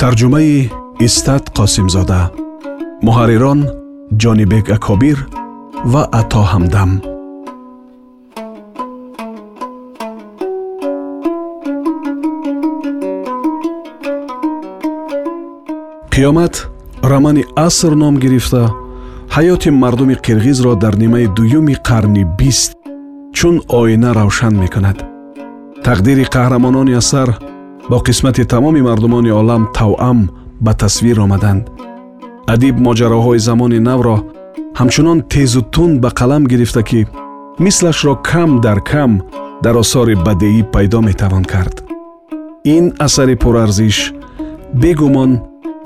тарҷумаи истат қосимзода. Муҳаррирон ҷонибек акобир ва ато ҳамдам. Қиёмат романи аср ном гирифта ҳаёти мардуми қирғизро дар нимаи дуюми қарни бист чун оина равшан мекунад. Тақдири қаҳрамонони асар бо қисмати тамоми мардумони олам тавъам ба тасвир омаданд. Адиб моҷароҳои замони навро ҳамчунон тезу тун ба қалам гирифта ки мислашро кам дар кам дар осори бадеӣ пайдо метавон кард. Ин асари пурарзиш бегумон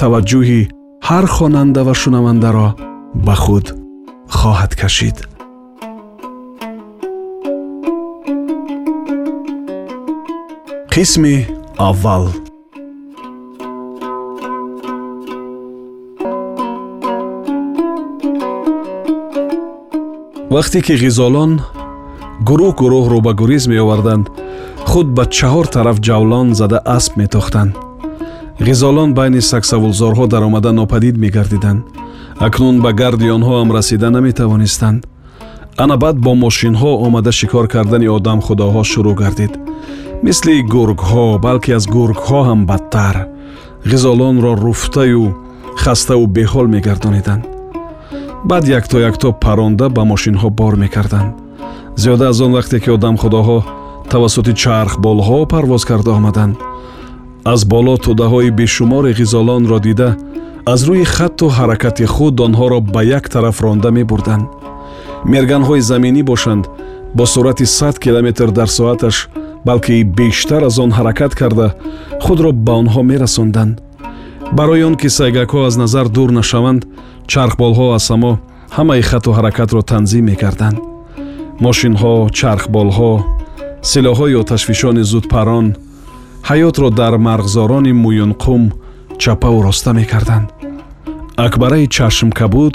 таваҷҷӯҳи ҳар хонанда ва шунавандаро ба худ хоҳад кашид. Қисми аввал. Вақте ки ғизолон гурӯҳ гурӯҳ рӯбагуриз меоварданд худ ба чаҳор тараф ҷавлон зада асп метохтанд. ғизолон байни саксавулзорҳо даромада нопадид мегардиданд. Акнун ба гарди онҳо ам расида наметавонистанд. Ана баъд бо мошинҳо омада шикор кардани одамхудоҳо шурӯъ гардид мисли гургҳо балки аз гургҳо ҳам бадтар. ғизолонро руфтаю хаставу беҳол мегардониданд. Баъд якто якто паронда ба мошинҳо бор мекарданд. Зиёда аз он вақте ки одамхудоҳо тавассути чархболҳо парвоз карда омаданд. Аз боло тӯдаҳои бешумори ғизолонро дида аз рӯи хатту ҳаракати худ онҳоро ба як тараф ронда мебурданд. Мерганҳои заминӣ бошанд бо суръати сад километр дар соаташ балки бештар аз он ҳаракат карда худро ба онҳо мерасонданд. Барои он ки сайгакҳо аз назар дур нашаванд чархболҳо аз само ҳамаи хату ҳаракатро танзим мекарданд мошинҳо чархболҳо силоҳои оташфишони зудпарон ҳаётро дар марғзорони муюнқум чапаву роста мекарданд акбараи чашмкабуд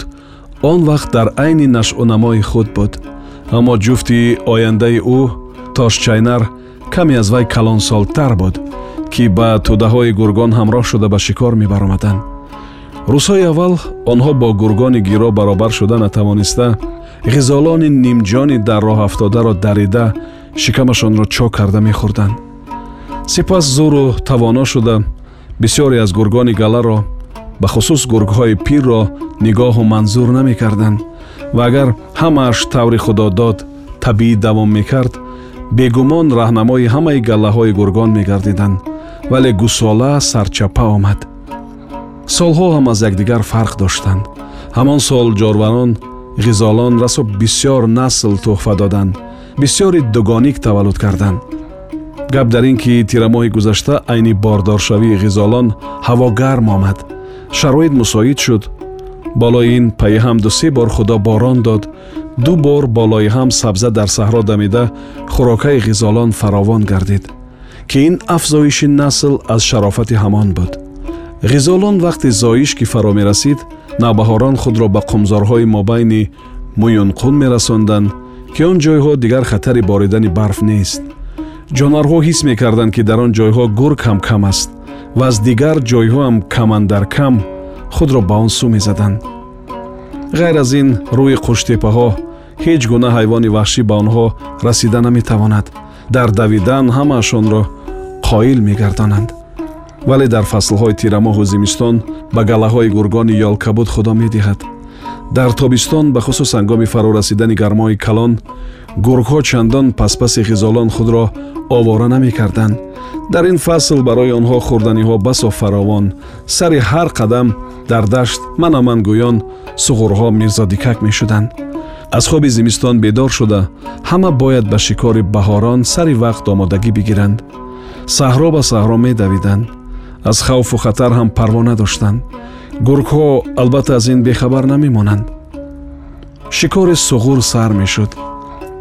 он вақт дар айни нашъунамои худ буд аммо ҷуфти ояндаи ӯ тошчайнар каме аз вай калонсолтар буд ки ба тӯдаҳои гургон ҳамроҳ шуда ба шикор мебаромаданд. Рӯзҳои аввал онҳо бо гургони гиро баробар шуда натавониста ғизолони нимҷони дар роҳ афтодаро дарида шикамашонро чок карда мехӯрданд. Сипас зуру тавоно шуда бисёре аз гургони галаро бахусус гургҳои пирро нигоҳу манзур намекарданд. Ва агар ҳамааш таври худодод табиӣ давом мекард бегумон раҳнамои ҳамаи галлаҳои гургон мегардиданд вале гусола сарчапа омад. Солҳо ҳам аз якдигар фарқ доштанд. Ҳамон сол ҷорварон ғизолон расо бисьёр насл тӯҳфа доданд. Бисьёри дугоник таваллуд карданд. Гап дар ин ки тирамоҳи гузашта айни бордоршавии ғизолон ҳаво гарм омад. Шароит мусоид шуд болои ин пайи ҳамду се бор худо борон дод. Ду бор болои ҳам сабза дар саҳро дамида хӯрокаи ғизолон фаровон гардид ки ин афзоиши насл аз шарофати ҳамон буд. Ғизолон вақти зоиш ки фаро мерасид навбаҳорон худро ба қумзорҳои мобайни муюнқун мерасонданд ки он ҷойҳо дигар хатари боридани барф нест. Ҷонварҳо ҳис мекарданд ки дар он ҷойҳо гург ҳам кам аст ва аз дигар ҷойҳоам камандар кам худро ба он сӯ мезаданд ғайр аз ин рӯи қуштепаҳо ҳеҷ гуна ҳайвони ваҳшӣ ба онҳо расида наметавонад дар давидан ҳамаашонро қоил мегардонанд. Вале дар фаслҳои тирамоҳу зимистон ба галаҳои гургони ёлкабуд худо медиҳад дар тобистон ба хусус ҳангоми фарорасидани гармои калон гургҳо чандон паспаси ғизолон худро овора намекарданд. Дар ин фасл барои онҳо хӯрданиҳо басо фаровон сари ҳар қадам дар дашт манаман гӯён суғурҳо мирзодикак мешуданд. Аз хоби зимистон бедор шуда ҳама бояд ба шикори баҳорон сари вақт омодагӣ бигиранд. Саҳро ба саҳро медавиданд. Аз хавфу хатар ҳам парво надоштанд гургҳо албатта аз ин бехабар намемонанд шикори суғур сар мешуд.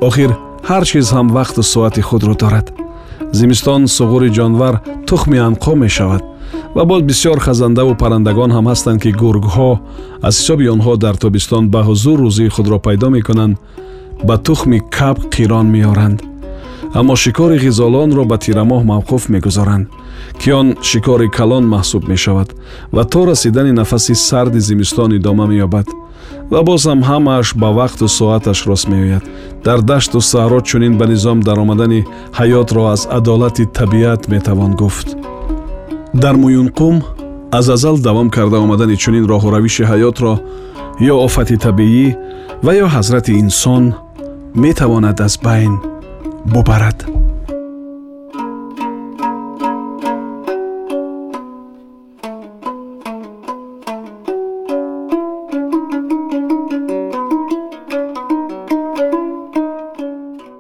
Охир ҳар чиз ҳам вақту соати худро дорад. Зимистон суғури ҷонвар тухми анқо мешавад ва боз бисёр хазандаву паррандагон ҳам ҳастанд ки гургҳо аз ҳисоби онҳо дар тобистон ба ҳузур рӯзии худро пайдо мекунанд ба тухми каб қирон меоранд аммо шикори ғизолонро ба тирамоҳ мавқуф мегузоранд ки он шикори калон маҳсуб мешавад ва то расидани нафаси сарди зимистон идома меёбад. Ва боз ҳам ҳамааш ба вақту соаташ рост меояд. Дар дашту саҳро чунин ба низом даромадани ҳаётро аз адолати табиат метавон гуфт. Дар муюнқум аз азал давом карда омадани чунин роҳуравиши ҳаётро ё офати табиӣ ва ё ҳазрати инсон метавонад аз байн бубарад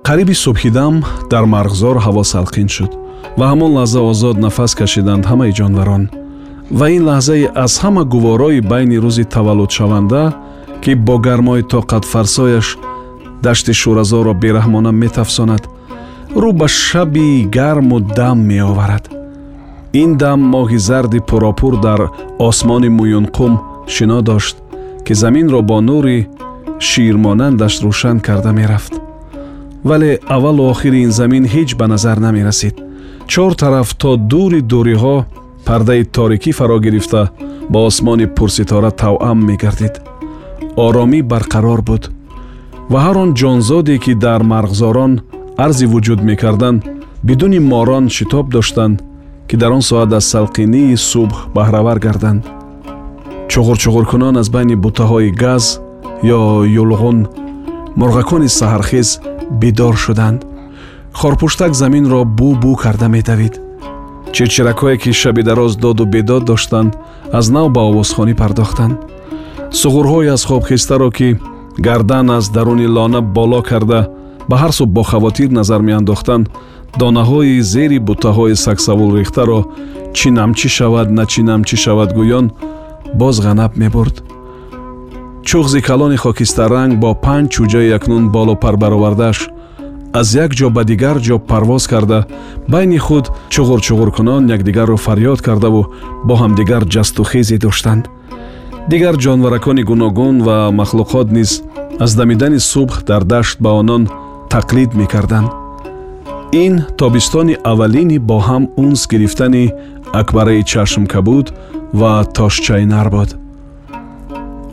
қариби субҳидам дар марғзор ҳаво салқин шуд ва ҳамон лаҳза озод нафас кашиданд ҳамаи ҷонварон ва ин лаҳзае аз ҳама гуворои байни рӯзи таваллудшаванда ки бо гармои тоқатфарсояш дашти шӯразоро бераҳмона метафсонад. Рӯ ба шаби гарму дам меоварад. Ин дам моҳи зарди пуропур дар осмони муюнқум шино дошт ки заминро бо нури ширмонандаш рӯшан карда мерафт. Вале аввалу охири ин замин ҳеҷ ба назар намерасид. Чор тараф то дури дуриҳо пардаи торикӣ фаро гирифта ба осмони пурситора тавъам мегардид. Оромӣ барқарор буд ва ҳар он ҷонзоде ки дар марғзорон арзи вуҷуд мекарданд бидуни морон шитоб доштанд ки дар он соат аз салқинии субҳ баҳравар гарданд. Чуғурчуғуркунон аз байни бутаҳои газ ё юлғун мурғакони саҳархез бидор шуданд. Хорпуштак заминро бӯ бӯ карда медавид. Чирчиракҳое ки шаби дароз доду бедод доштанд аз нав ба овозхонӣ пардохтанд. Суғурҳое аз хобхистаро ки гардан аз даруни лона боло карда ба ҳар суб бо хавотир назар меандохтанд. донаҳои зери бутаҳои сагсавулрехтаро чӣ намчӣ шавад на чӣ намчӣ шавад гӯён боз ғанаб мебурд. чуғзи калони хокистарранг бо панҷ чӯҷаи акнун болопар баровардааш аз як ҷо ба дигар ҷо парвоз карда байни худ чуғурчуғуркунон якдигарро фарёд кардаву бо ҳамдигар ҷасту хезе доштанд дигар ҷонваракони гуногун ва махлуқот низ аз дамидани субҳ дар дашт ба онон тақлид мекарданд. Ин тобистони аввалини бо ҳам унс гирифтани акбараи чашмкабуд ва тошчайнар буд.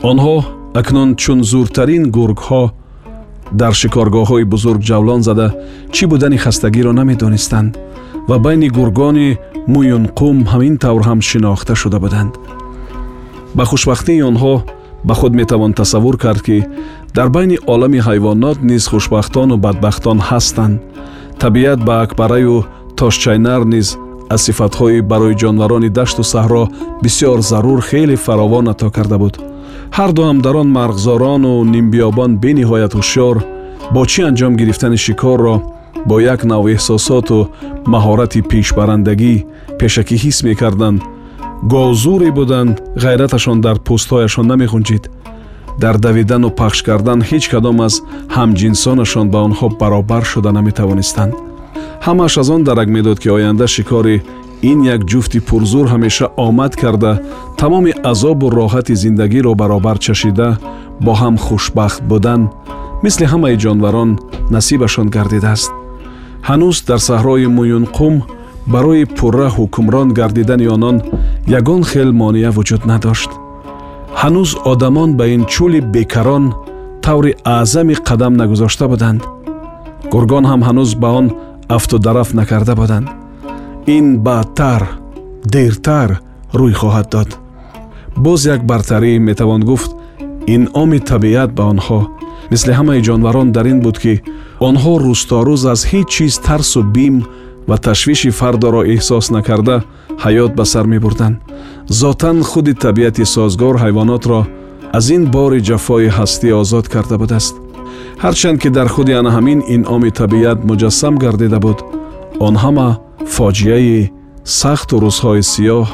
Онҳо акнун чун зуртарин гургҳо дар шикоргоҳҳои бузург ҷавлон зада чӣ будани хастагиро намедонистанд ва байни гургони муюнқум ҳамин тавр ҳам шинохта шуда буданд ба хушбахтии онҳо ба худ метавон тасаввур кард ки дар байни олами ҳайвонот низ хушбахтону бадбахтон ҳастанд. Табиат ба акбараю тошчайнар низ аз сифатҳои барои ҷонварони дашту саҳро бисёр зарур хеле фаровон ато карда буд. Ҳар ду ҳам дар он марғзорону нимбиёбон бениҳоят ҳушёр бо чӣ анҷом гирифтани шикорро бо як нав эҳсосоту маҳорати пешбарандагӣ пешакӣ ҳис мекарданд говзуре буданд ғайраташон дар пӯстҳояшон намехунҷид дар давидану пахш кардан ҳеҷ кадом аз ҳамҷинсонашон ба онҳо баробар шуда наметавонистанд. Ҳамааш аз он дарак медод ки оянда шикори ин як ҷуфти пурзур ҳамеша омад карда тамоми азобу роҳати зиндагиро баробар чашида бо ҳам хушбахт будан мисли ҳамаи ҷонварон насибашон гардидааст. Ҳанӯз дар саҳрои муюнқум барои пурра ҳукмрон гардидани онон ягон хел монеа вуҷуд надошт. Ҳанӯз одамон ба ин чӯли бекарон таври аъзами қадам нагузошта буданд. Гургон ҳам ҳанӯз ба он афту дарафт накарда буданд. Ин баъдтар дертар рӯй хоҳад дод. Боз як бартарӣ метавон гуфт инъоми табиат ба онҳо. Мисли ҳамаи ҷонварон дар ин буд ки онҳо рӯзторӯз аз ҳеҷ чиз тарсу бим ва ташвиши фардоро эҳсос накарда ҳаёт ба сар мебурданд. Зотан худи табиати созгор ҳайвонотро аз ин бори ҷафои ҳастӣ озод карда будааст. Ҳарчанд ки дар худи ана ҳамин инъоми табиат муҷассам гардида буд он ҳама фоҷиаи сахту рӯзҳои сиёҳ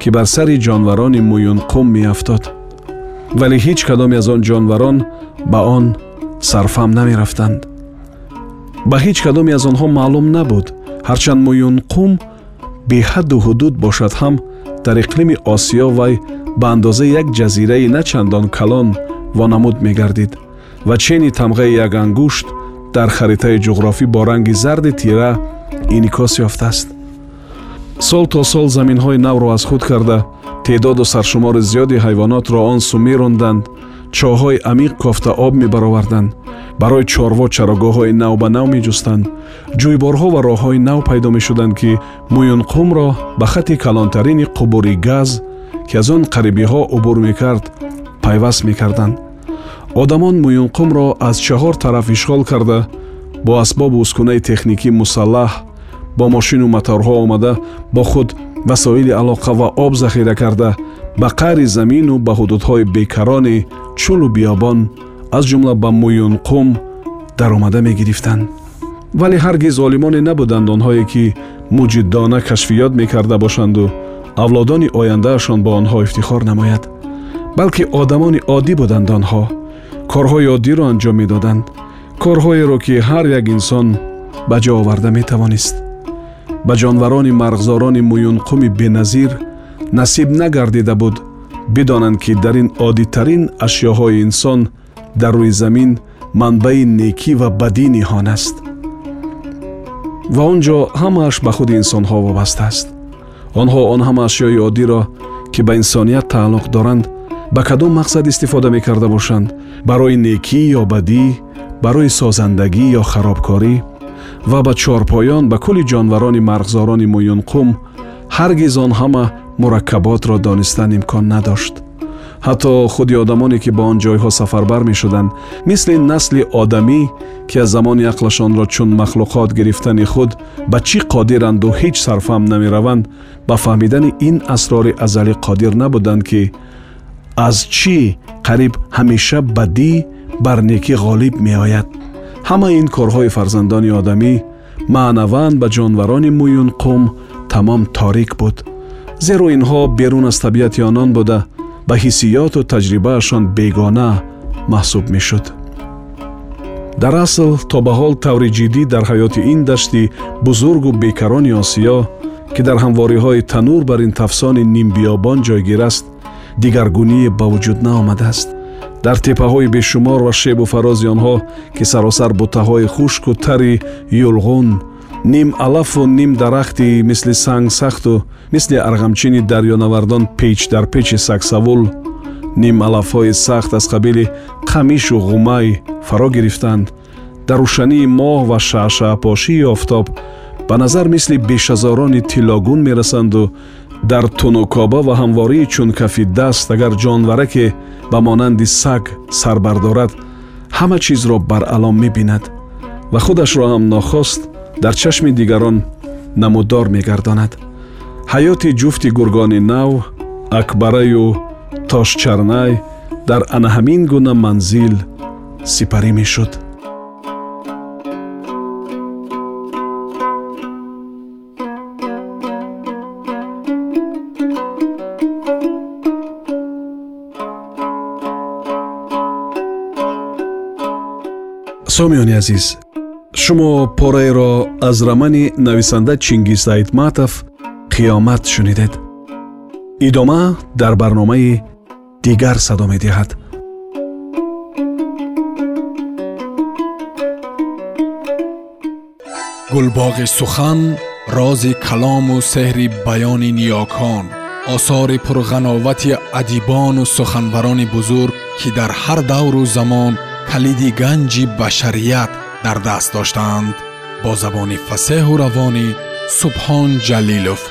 ки бар сари ҷонварони муюнқум меафтод. Вале ҳеҷ кадоме аз он ҷонварон ба он сарфам намерафтанд. Ба ҳеҷ кадоме аз онҳо маълум набуд ҳарчанд муюнқум беҳадду ҳудуд бошад ҳам дар иқлими осиё вай ба андозаи як ҷазираи начандон калон вонамуд мегардид ва чени тамғаи як ангушт дар харитаи ҷуғрофӣ бо ранги зарди тира инъикос ёфтааст. сол то сол заминҳои навро аз худ карда теъдоду саршумори зиёди ҳайвонотро он су меронданд чоҳҳои амиқ кофта об мебароварданд. Барои чорво чарогоҳҳои нав ба нав меҷустанд. Ҷӯйборҳо ва роҳҳои нав пайдо мешуданд ки муюнқумро ба хати калонтарини қубури газ ки аз он қарибиҳо убур мекард пайваст мекарданд. Одамон муюнқумро аз чаҳор тараф ишғол карда бо асбобу ускунаи техникӣ мусаллаҳ бо мошину моторҳо омада бо худ васоили алоқа ва об захира карда ба қаъри замину ба ҳудудҳои бекарони чӯлу биёбон аз ҷумла ба муюнқум даромада мегирифтанд вале ҳаргиз олимоне набуданд онҳое ки муҷиддона кашфиёт мекарда бошанду авлодони ояндаашон бо онҳо ифтихор намояд балки одамони оддӣ буданд онҳо. Корҳои оддиро анҷом медоданд. Корҳоеро ки ҳар як инсон ба ҷо оварда метавонист. Ба ҷонварони марғзорони муюнқуми беназир насиб нагардида буд бидонанд ки дар ин оддитарин ашёҳои инсон дар рӯи замин манбаи некӣ ва бадӣ ниҳон аст. Ва он ҷо ҳамааш ба худи инсонҳо вобаста аст. Онҳо он ҳама ашёи оддиро ки ба инсоният тааллуқ доранд ба кадом мақсад истифода мекарда бошанд барои некӣ ё бадӣ барои созандагӣ ё харобкорӣ ва ба чорпоён ба кулли ҷонварони марғзорони муюнқум ҳаргиз он ҳама мураккаботро донистан имкон надошт. Ҳатто худи одамоне ки ба он ҷойҳо сафарбар мешуданд мисли насли одамӣ ки аз замони ақлашонро чун махлуқот гирифтани худ ба чӣ қодиранду ҳеҷ сарфам намераванд ба фаҳмидани ин асрори азалӣ қодир набуданд ки аз чӣ қариб ҳамеша бадӣ бар некӣ ғолиб меояд. Ҳамаи ин корҳои фарзандони одамӣ маънаван ба ҷонварони муюнқум тамом торик буд зеро инҳо берун аз табиати онон буда ба ҳиссиёту таҷрибаашон бегона маҳсуб мешуд. Дар асл то ба ҳол таври ҷиддӣ дар ҳаёти ин дашти бузургу бекарони осиё ки дар ҳамвориҳои танур бар ин тафсони нимбиёбон ҷойгир аст дигаргуние ба вуҷуд наомадааст. Дар теппаҳои бешумор ва шебу фарози онҳо ки саросар буттаҳои хушку тари юлғун ним алафу ним дарахти мисли сангсахту мисли арғамчини дарёнавардон печ дар печи сагсавул ним алафҳои сахт аз қабили қамишу ғумай фаро гирифтанд. Дар рӯшании моҳ ва шаъшаъпошии офтоб ба назар мисли бешазорони тиллогун мерасанду дар тунукоба ва ҳамвории чун кафи даст агар ҷонвараке ба монанди саг сар бардорад ҳама чизро баръалом мебинад ва худашро ҳам нохост дар чашми дигарон намуддор мегардонад ҳаёти ҷуфти гургони нав акбараю тошчарнай дар ана ҳамин гуна манзил сипарӣ мешуд. Сомиёни азиз шумо пораеро аз рамани нависанда чингиз айтматов қиёмат шунидед идома дар барномаи дигар садо медиҳад гулбоғи сухан рози калому сеҳри баёни ниёкон осори пурғановати адибону суханбарони бузург ки дар ҳар давру замон калиди ганҷи башарият дар даст доштаанд бо забони фасеҳу равонӣ субҳон ҷалилов